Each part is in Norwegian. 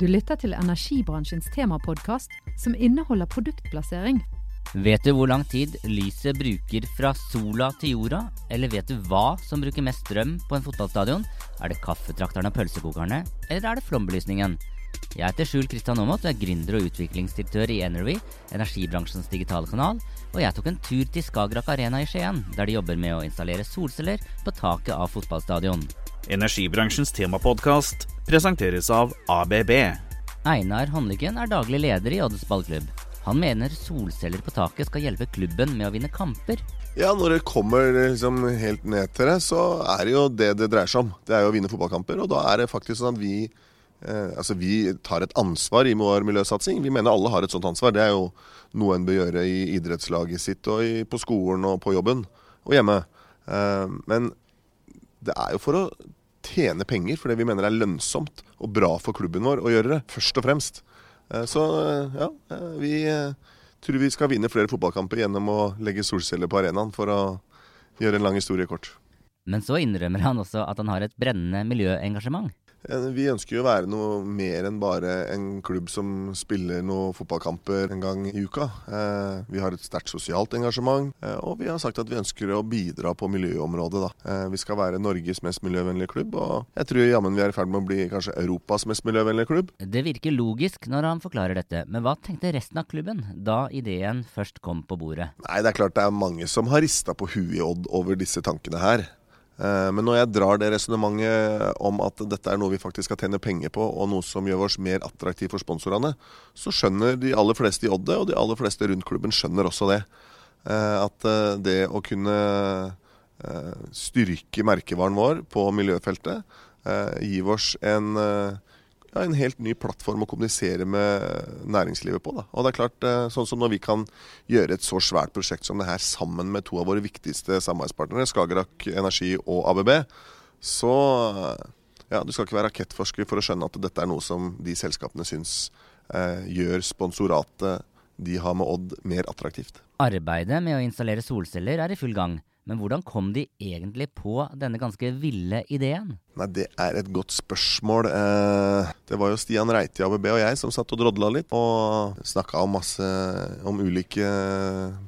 Du lytter til energibransjens temapodkast som inneholder produktplassering. Vet du hvor lang tid lyset bruker fra sola til jorda? Eller vet du hva som bruker mest strøm på en fotballstadion? Er det kaffetrakterne og pølsekokerne, eller er det flombelysningen? Jeg heter Skjul Kristian Aamodt og er gründer og utviklingsdirektør i Energy, energibransjens digitale kanal, og jeg tok en tur til Skagerrak Arena i Skien, der de jobber med å installere solceller på taket av fotballstadion. Energibransjens temapodkast presenteres av ABB. Einar Håndlykken er daglig leder i Odds ballklubb. Han mener solceller på taket skal hjelpe klubben med å vinne kamper. Ja, når det kommer liksom helt ned til det, så er det jo det det dreier seg om. Det er jo å vinne fotballkamper. Og da er det faktisk sånn at vi eh, altså vi tar et ansvar i vår miljøsatsing. Vi mener alle har et sånt ansvar. Det er jo noe en bør gjøre i idrettslaget sitt og i, på skolen og på jobben og hjemme. Eh, men det er jo for å tjene penger, fordi vi mener det er lønnsomt og bra for klubben vår å gjøre det. Først og fremst. Eh, så ja, vi tror vi skal vinne flere fotballkamper gjennom å legge solceller på arenaen, for å gjøre en lang historie kort. Men så innrømmer han også at han har et brennende miljøengasjement. Eh, Vi ønsker jo å være noe mer enn bare en klubb som spiller noen fotballkamper en gang i uka. Eh, Vi har et sterkt sosialt engasjement, eh, og vi har sagt at vi ønsker å bidra på miljøområdet. Da. Vi skal være Norges mest miljøvennlige klubb, og jeg tror jammen vi er i ferd med å bli kanskje Europas mest miljøvennlige klubb. Det virker logisk når han forklarer dette, men hva tenkte resten av klubben da ideen først kom på bordet? Nei, det er klart det er mange som har rista på huet i Odd over disse tankene her. Eh, Men når jeg drar det resonnementet om at dette er noe vi faktisk skal tjene penger på, og noe som gjør oss mer attraktive for sponsorene, så skjønner de aller fleste i Odde, og de aller fleste rundt klubben skjønner også det. Eh, At eh, det å kunne styrke merkevaren vår på miljøfeltet gir oss en ja, en helt ny plattform å kommunisere med næringslivet på. Da. Og det er klart, eh, sånn som når vi kan gjøre et så svært prosjekt som det her sammen med to av våre viktigste samarbeidspartnere, Skagerrak Energi og ABB, så ja, du skal ikke være rakettforsker for å skjønne at dette er noe som de selskapene syns eh, gjør sponsoratet de har med Odd, mer attraktivt. Arbeidet med å installere solceller er i full gang, men hvordan kom de egentlig på denne ganske ville ideen? Nei, Det er et godt spørsmål. Eh, Det var jo Stian Reite i ABB og jeg som satt og drodla litt. Og snakka om masse om ulike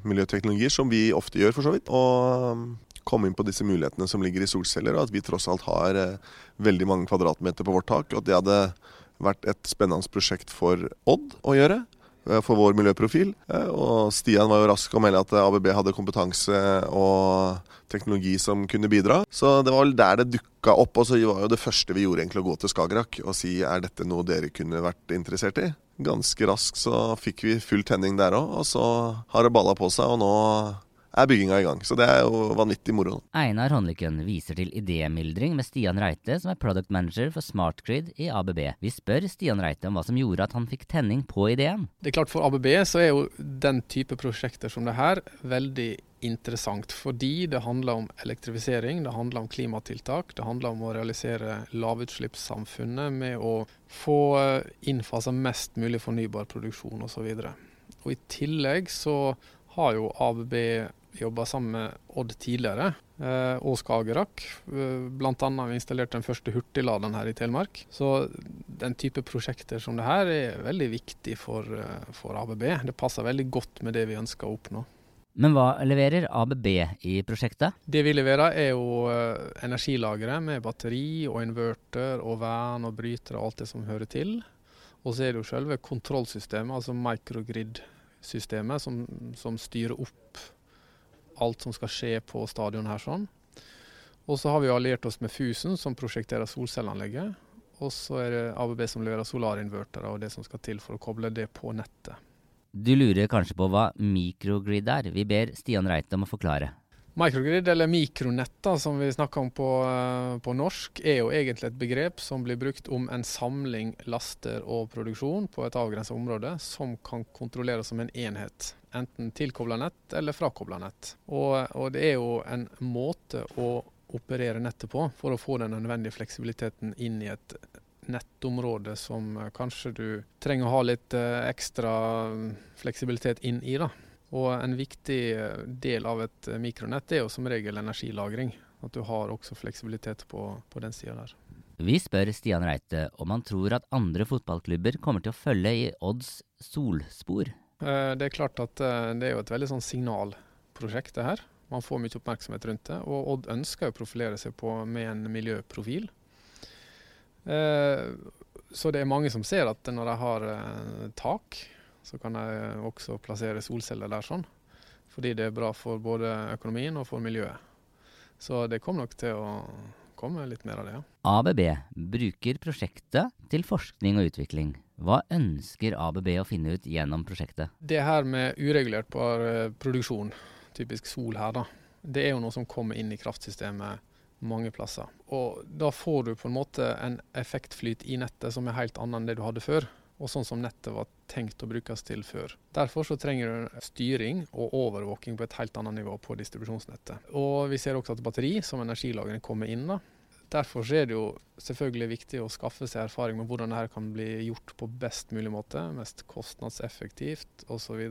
miljøteknologier, som vi ofte gjør, for så vidt. Og kom inn på disse mulighetene som ligger i solceller, og at vi tross alt har eh, veldig mange kvadratmeter på vårt tak. Og at det hadde vært et spennende prosjekt for Odd å gjøre. Eh, For vår miljøprofil. Eh, Og Stian var jo rask å melde at ABB hadde kompetanse og teknologi som kunne bidra. Så det var vel der det dukka opp. Og så var jo det første vi gjorde egentlig å gå til Skagerrak og si er dette noe dere kunne vært interessert i. Ganske raskt så fikk vi full tenning der òg, og så har det balla på seg, og nå er bygginga i gang. Så det er jo vanvittig moro. Einar Håndlykken viser til idémyldring med Stian Reite, som er product manager for SmartGrid i ABB. Vi spør Stian Reite om hva som gjorde at han fikk tenning på ideen. Det er klart For ABB så er jo den type prosjekter som det her veldig interessant. Fordi det handler om elektrifisering, det handler om klimatiltak. Det handler om å realisere lavutslippssamfunnet med å få innfasa mest mulig fornybar produksjon osv. Og I tillegg så har jo ABB jobba sammen med Odd tidligere, eh, og Skagerrak. Eh, Blant annet har vi installert den første hurtigladeren her i Telemark. Så den type prosjekter som det her er veldig viktig for, eh, for ABB. Det passer veldig godt med det vi ønsker å oppnå. Men hva leverer ABB i prosjektet? Det vi leverer er jo energilagre med batteri og inverter og vern og brytere og alt det som hører til. Og så er det jo selve kontrollsystemet, altså microgrid-systemet, som, som styrer opp alt som skal skje på stadion her sånn. Og så har vi alliert oss med Fusen, som prosjekterer solcelleanlegget. Og så er det ABB som leverer solarinvertere og det som skal til for å koble det på nettet. Du lurer kanskje på hva microgrid er. Vi ber Stian Reite om å forklare. Microgrid, eller mikronetter som vi snakker om på, eh, på norsk, er jo egentlig et begrep som blir brukt om en samling laster og produksjon på et avgrenset område, som kan kontrolleres som en enhet. Enten tilkobla nett eller frakobla nett. Og, og det er jo en måte å operere nettet på for å få den nødvendige fleksibiliteten inn i et nettområde som eh, kanskje du trenger å ha litt eh, ekstra mm, fleksibilitet inn i. da. Og en viktig eh, del av et eh, mikronett er jo som regel energilagring. At du har også fleksibilitet på, på den sida der. Vi spør Stian Reite om han tror at andre fotballklubber kommer til å følge i Odds solspor. Eh, det er klart at det er jo et veldig sånn signalprosjekt, det her. Man får mye oppmerksomhet rundt det. Og Odd ønsker å profilere seg på med en miljøprofil. Så det er mange som ser at når de har tak, så kan de også plassere solceller der sånn. Fordi det er bra for både økonomien og for miljøet. Så det kommer nok til å komme litt mer av det, ja. ABB bruker prosjektet til forskning og utvikling. Hva ønsker ABB å finne ut gjennom prosjektet? Det her med uregulert eh, produksjon, typisk sol her, da. Det er jo noe som kommer inn i kraftsystemet mange plasser. Og da får du på en måte en effektflyt i nettet som er helt annen enn det du hadde før og sånn som nettet var tenkt å brukes til før. Derfor så trenger du styring og overvåking på et helt annet nivå på distribusjonsnettet. Og vi ser også at batteri som energilagring kommer inn. da. Derfor er det jo selvfølgelig viktig å skaffe seg erfaring med hvordan dette kan bli gjort på best mulig måte, mest kostnadseffektivt osv.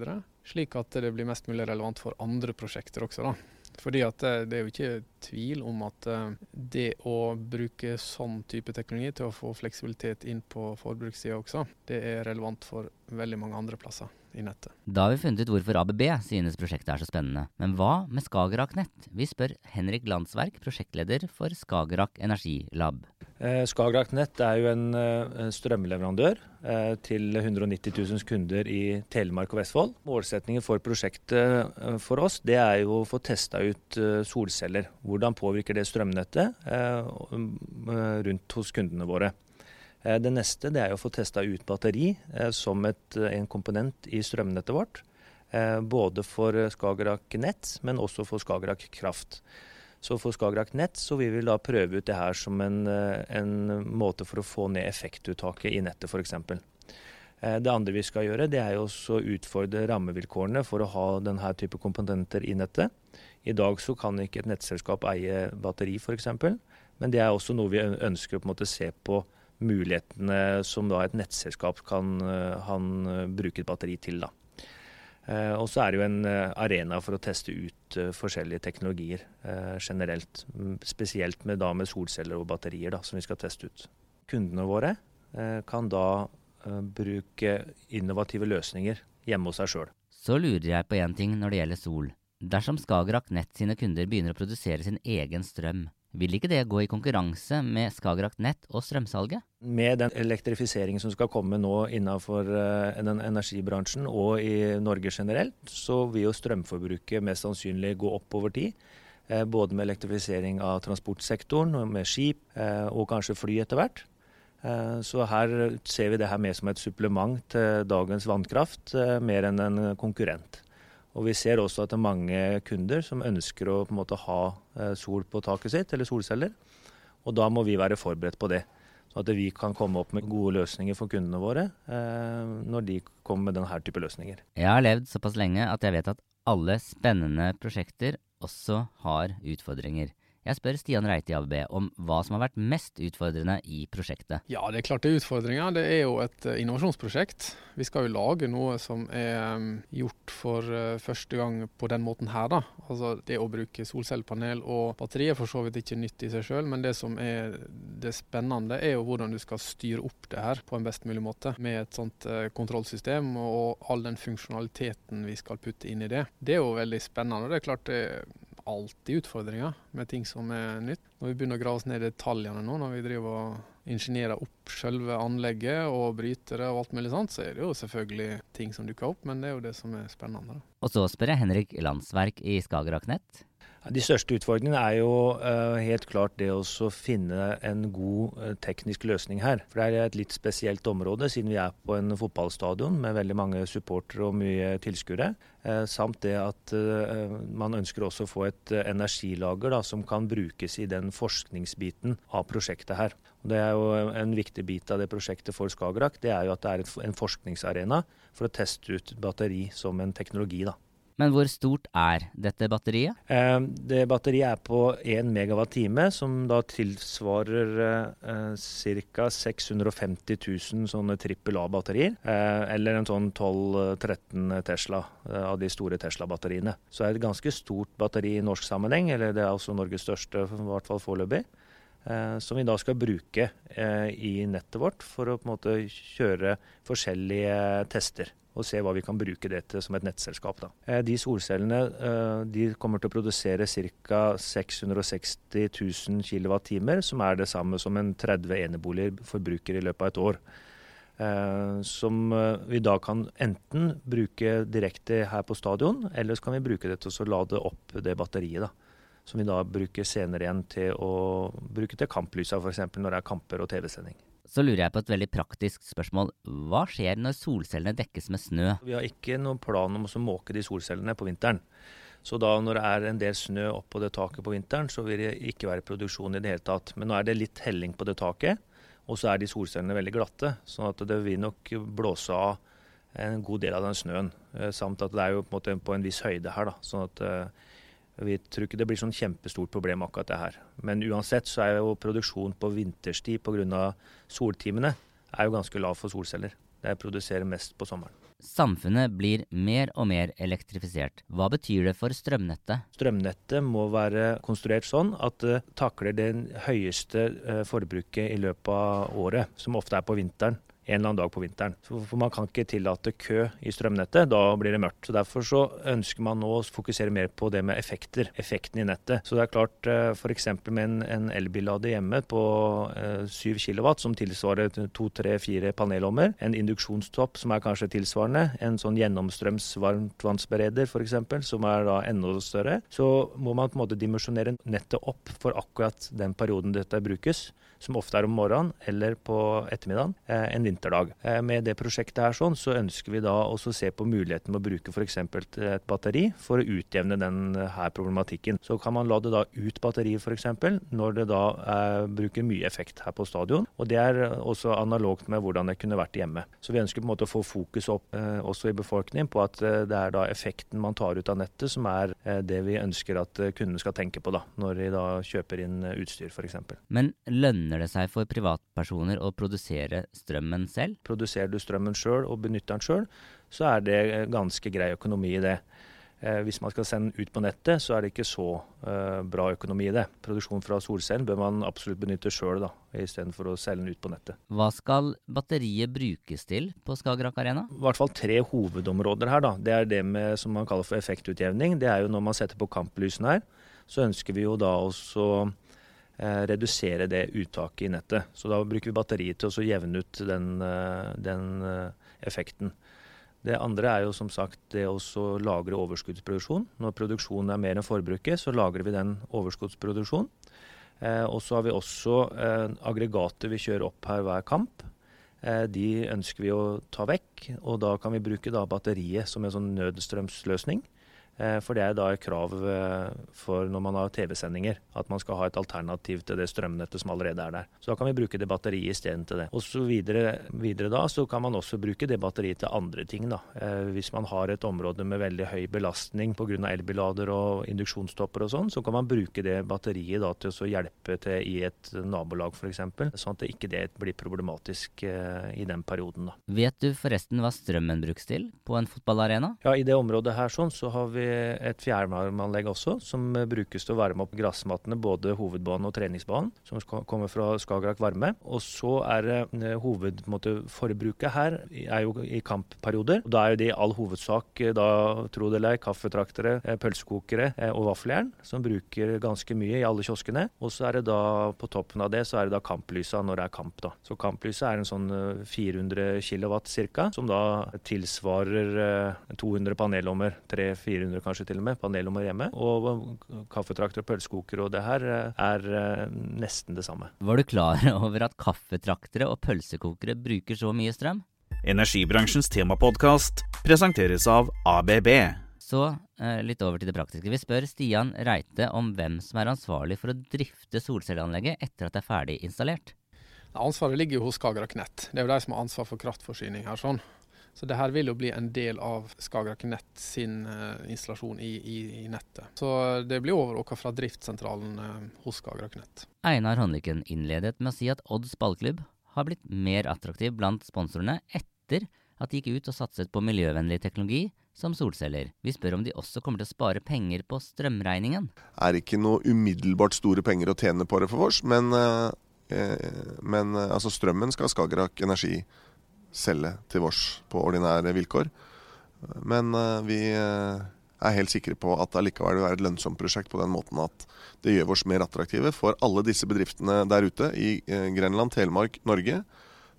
Slik at det blir mest mulig relevant for andre prosjekter også. da. Fordi at det, det er jo ikke tvil om at eh, det å bruke sånn type teknologi til å få fleksibilitet inn på forbrukssida også, det er relevant for veldig mange andre plasser i nettet. Da har vi funnet ut hvorfor ABB synes prosjektet er så spennende. Men hva med Skagerrak Nett? Vi spør Henrik Landsverk, prosjektleder for Skagerrak Energilab. Eh, Skagerrak er jo en eh, strømleverandør eh, til 190 000 kunder i Telemark og Vestfold. Målsettingen for prosjektet for oss det er jo å få testa ut solceller. Hvordan påvirker det strømnettet eh, rundt hos kundene våre. Det neste det er å få testa ut batteri som et, en komponent i strømnettet vårt. Både for Skagerrak nett, men også for Skagerrak kraft. Så for Skagerrak nett så vil vi da prøve ut det her som en, en måte for å få ned effektuttaket i nettet f.eks. Det andre vi skal gjøre, det er jo å utfordre rammevilkårene for å ha denne type komponenter i nettet. I dag så kan ikke et nettselskap eie batteri f.eks., men det er også noe vi ønsker å på en måte se på mulighetene som da et nettselskap kan eh, eh, bruke et batteri til. da. Eh, og så er det jo en arena for å teste ut forskjellige teknologier generelt. Spesielt med, da, med solceller og batterier da, som vi skal teste ut. Kundene våre kan da bruke innovative løsninger hjemme hos seg sjøl. Så lurer jeg på én ting når det gjelder sol. Dersom Skagerrak Nett sine kunder begynner å produsere sin egen strøm, vil ikke det gå i konkurranse med Skagerrak Nett og strømsalget? Med den elektrifiseringen som skal komme nå innenfor den energibransjen og i Norge generelt, så vil jo strømforbruket mest sannsynlig gå opp over tid. Uh, både med elektrifisering av transportsektoren, med skip uh, og kanskje fly etter hvert. Så her ser vi det her mer som et supplement til dagens vannkraft, mer enn en konkurrent. Og vi ser også at det er mange kunder som ønsker å på en måte ha eh, sol på taket sitt, eller solceller. Og da må vi være forberedt på det. Så at vi kan komme opp med gode løsninger for kundene våre eh, når de kommer med denne type løsninger. Jeg har levd såpass lenge at jeg vet at alle spennende prosjekter også har utfordringer. Jeg spør Stian Reite i ABB om hva som har vært mest utfordrende i prosjektet. Ja, det er klart det er utfordringer. Det er jo et uh, innovasjonsprosjekt. Vi skal jo lage noe som er um, gjort for uh, første gang på den måten her. da. Altså Det å bruke solcellepanel og batteri er for så vidt ikke nytt i seg sjøl, men det som er det spennende, er jo hvordan du skal styre opp det her på en best mulig måte. Med et sånt kontrollsystem og all den funksjonaliteten vi skal putte inn i det. Det er jo veldig spennende. og det er klart det alltid utfordringer med ting som er nytt. Når vi begynner å grave oss ned i detaljene nå, når vi driver og ingeniere opp selve anlegget og brytere og alt mulig sånt, så er det jo selvfølgelig ting som dukker opp, men det er jo det som er spennende. Og så spør jeg Henrik Landsverk i Skagerrak Nett. De største utfordringene er jo uh, helt klart det å finne en god uh, teknisk løsning her. For det er et litt spesielt område, siden vi er på en fotballstadion med veldig mange supportere og mye tilskuere. Uh, samt det at man ønsker også å få et energilager da, som kan brukes i den forskningsbiten av prosjektet her. Og det er jo En viktig bit av det prosjektet for Skagerrak det er jo at det er en forskningsarena for å teste ut batteri som en teknologi. da. Men hvor stort er dette batteriet? Eh, det Batteriet er på 1 megawatt-time, som da tilsvarer ca. 650 000 sånne trippel A-batterier. Eh, eller en sånn 12-13 Tesla eh, av de store Tesla-batteriene. Så det er et ganske stort batteri i norsk sammenheng, eller det er også Norges største, i hvert fall foreløpig. Eh, som vi da skal bruke eh, i nettet vårt for å på en måte kjøre forskjellige tester. Og se hva vi kan bruke det til som et nettselskap. Da. Eh, de solcellene de kommer til å produsere ca. 660 000 kWt, som er det samme som en 30 eneboliger forbruker i løpet av et år. Som vi da kan enten bruke direkte her på stadion, eller så kan vi bruke det til å lade opp det batteriet. da. Som vi da bruker senere igjen til å bruke til kamplysa, f.eks. når det er kamper og TV-sending. Så lurer jeg på et veldig praktisk spørsmål. Hva skjer når solcellene dekkes med snø? Vi har ikke noen plan om å måke de solcellene på vinteren. Så da når det er en del snø oppå det taket på vinteren, så vil det ikke være produksjon i det hele tatt. Men nå er det litt helling på det taket. Og så er de solcellene veldig glatte, sånn at det vil nok blåse av en god del av den snøen. Eh, samt at det er jo på en, måte på en viss høyde her, da. sånn at eh, vi tror ikke det blir sånn kjempestort problem akkurat det her. Men uansett så er jo produksjon på vinterstid pga. soltimene er jo ganske lav for solceller. Det produserer mest på sommeren. Samfunnet blir mer og mer elektrifisert. Hva betyr det for strømnettet? Strømnettet må være konstruert sånn at det takler det høyeste eh, forbruket i løpet av året, som ofte er på vinteren en eller annen dag på vinteren. For Man kan ikke tillate kø i strømnettet, da blir det mørkt. Så Derfor så ønsker man nå å fokusere mer på det med effekter, effekten i nettet. Så det er klart eh, f.eks. med en, en elbillader hjemme på eh, 7 kW, som tilsvarer to, tre, fire panelommer, en induksjonstopp som er kanskje tilsvarende, en sånn gjennomstrøms varmtvannsbereder f.eks., som er da enda større, så må man på en måte dimensjonere nettet opp for akkurat den perioden dette brukes som ofte er om morgenen eller på ettermiddagen eh, en vinterdag. Eh, med det prosjektet her sånn, så ønsker vi da også å se på muligheten med å bruke f.eks. et batteri for å utjevne denne problematikken. Så kan man lade da ut batteriet f.eks. når det da eh, bruker mye effekt her på stadion. Og det er også analogt med hvordan det kunne vært hjemme. Så vi ønsker på en måte å få fokus opp eh, også i befolkningen på at eh, det er da effekten man tar ut av nettet som er eh, det vi ønsker at kunden skal tenke på da, når de da kjøper inn utstyr f.eks. Men lønner lønner det seg for privatpersoner å produsere strømmen selv? Produserer du strømmen sjøl og benytter den sjøl, så er det ganske grei økonomi i det. Eh, hvis man skal sende den ut på nettet, så er det ikke så eh, bra økonomi i det. Produksjon fra solcellen bør man absolutt benytte sjøl, istedenfor å selge den ut på nettet. Hva skal batteriet brukes til på Skagerrak Arena? I hvert fall tre hovedområder her. da. Det er det med, som man kaller for effektutjevning. Det er jo når man setter på kamplysene her, så ønsker vi jo da også redusere det uttaket i nettet. Så da bruker vi batteriet til å jevne ut den, eh, den, eh, effekten. Det andre er jo som sagt det å lagre overskuddsproduksjon. Når produksjonen er mer enn forbruket, så lagrer vi den overskuddsproduksjonen. Eh, og så har vi også eh, aggregater vi kjører opp her hver kamp. Eh, de ønsker vi å ta vekk, og da kan vi bruke da batteriet som en sånn nødstrømsløsning. Eh, for det er da et krav eh, for når man har TV-sendinger, at man skal ha et alternativ til det strømnettet som allerede er der. Så da kan vi bruke det batteriet isteden til det. Og så videre, videre, da så kan man også bruke det batteriet til andre ting. da. Eh, hvis man har et område med veldig høy belastning pga. elbillader og induksjonstopper og sånn, så kan man bruke det batteriet da til å hjelpe til i et nabolag f.eks., sånn at det ikke det blir problematisk i den perioden. da. Vet du forresten hva strømmen brukes til på en fotballarena? Ja, i det området her sånn så har vi et fjernvarmeanlegg også, som brukes til å varme opp gressmattene, både hovedbanen og treningsbanen, som kommer fra Skagerrak Varme. Og så er eh, hovedforbruket her er jo i kampperioder. Da er jo det i all hovedsak eh, da, tro det eller ei, kaffetraktere, eh, pølsekokere og vaffeljern, som bruker ganske mye i alle kioskene. Og så er det da på toppen av det så er det da kamplysa når det er kamp. da. Så kamplyset er en sånn 400 kW ca., som da tilsvarer 200 panelommer. 300-400 kanskje til og med, panelnummer hjemme. Og kaffetrakter og pølsekokere og det her eh, er eh, nesten det samme. Var du klar over at kaffetraktere og pølsekokere bruker så mye strøm? Energibransjens temapodkast presenteres av ABB. Så eh, litt over til det praktiske. Vi spør Stian Reite om hvem som er ansvarlig for å drifte solcelleanlegget etter at det er ferdig installert. Ansvaret ligger jo hos Skagerrak Nett. Det er jo de som har ansvar for kraftforsyning her. sånn. Så det her vil jo bli en del av Skagerrak Nett sin uh, installasjon i, i, i, nettet. Så det blir overvåka fra driftssentralen uh, hos Skagerrak Nett. Einar Håndlykken innledet med å si at Odds ballklubb har blitt mer attraktiv blant sponsorene etter at de gikk ut og satset på miljøvennlig teknologi som solceller. Vi spør om de også kommer til å spare penger på strømregningen. Det er ikke noe umiddelbart store penger å tjene på det for oss, men, eh, eh, men altså strømmen skal Skagerrak Energi selge til vårs på ordinære vilkår. Men eh, vi eh, er helt sikre på at det allikevel vil være et lønnsomt prosjekt på den måten at det gjør oss mer attraktive for alle disse bedriftene der ute i eh, Grenland, Telemark, Norge,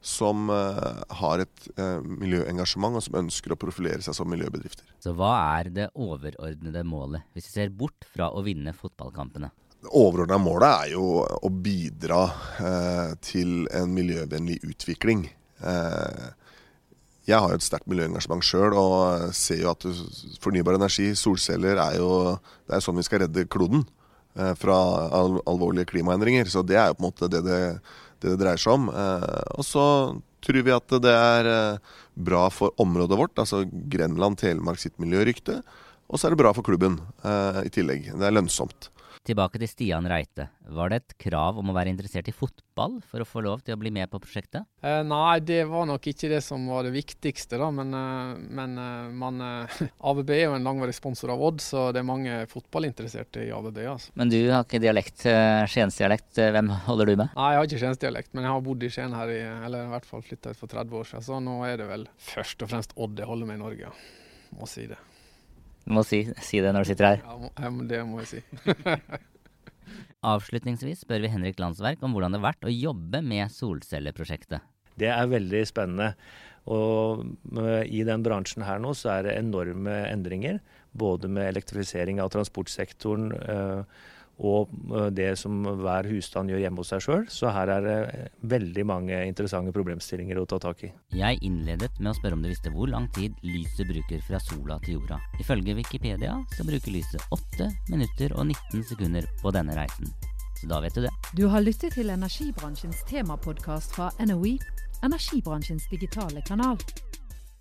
som har et miljøengasjement og som ønsker å profilere seg som miljøbedrifter. Så hva er det overordnede målet, hvis vi ser bort fra å vinne fotballkampene? Det overordna målet er jo å bidra til en miljøvennlig utvikling. Eh, jeg har jo et sterkt miljøengasjement sjøl, og ser jo at fornybar energi, solceller, er jo det er sånn vi skal redde kloden eh, fra alvorlige klimaendringer. Så det er jo på en måte det det, det, det dreier seg om. Eh, og så tror vi at det er eh, bra for området vårt, altså Grenland, Telemark sitt miljørykte. Og så er det bra for klubben eh, i tillegg. Det er lønnsomt. Tilbake til Stian Reite. Var det et krav om å være interessert i fotball for å få lov til å bli med på prosjektet? Eh, nei, det var nok ikke det som var det viktigste, da. Men, eh, men eh, man, eh, ABB er jo en langvarig sponsor av Odd, så det er mange fotballinteresserte i ABB. Altså. Men du har ikke dialekt, skiensdialekt. Hvem holder du med? Nei, jeg har ikke skiensdialekt, men jeg har bodd i Skien her i Eller i hvert fall flytta ut for 30 år siden, så nå er det vel først og fremst Odd jeg holder med i Norge. Må si det. Du må si, si det når du sitter her. Ja, må, det må jeg si. Avslutningsvis spør vi Henrik Landsverk om hvordan det har vært å jobbe med solcelleprosjektet. Det er veldig spennende. Og i den bransjen her nå så er det enorme endringer. Både med elektrifisering av transportsektoren eh, og eh, det som hver husstand gjør hjemme hos seg sjøl. Så her er det veldig mange interessante problemstillinger å ta tak i. Jeg innledet med å spørre om du visste hvor lang tid lyset bruker fra sola til jorda. Ifølge Wikipedia så bruker lyset 8 minutter og 19 sekunder på denne reisen. Så da vet du det. Du har lyttet til energibransjens temapodkast fra NOE, energibransjens digitale kanal.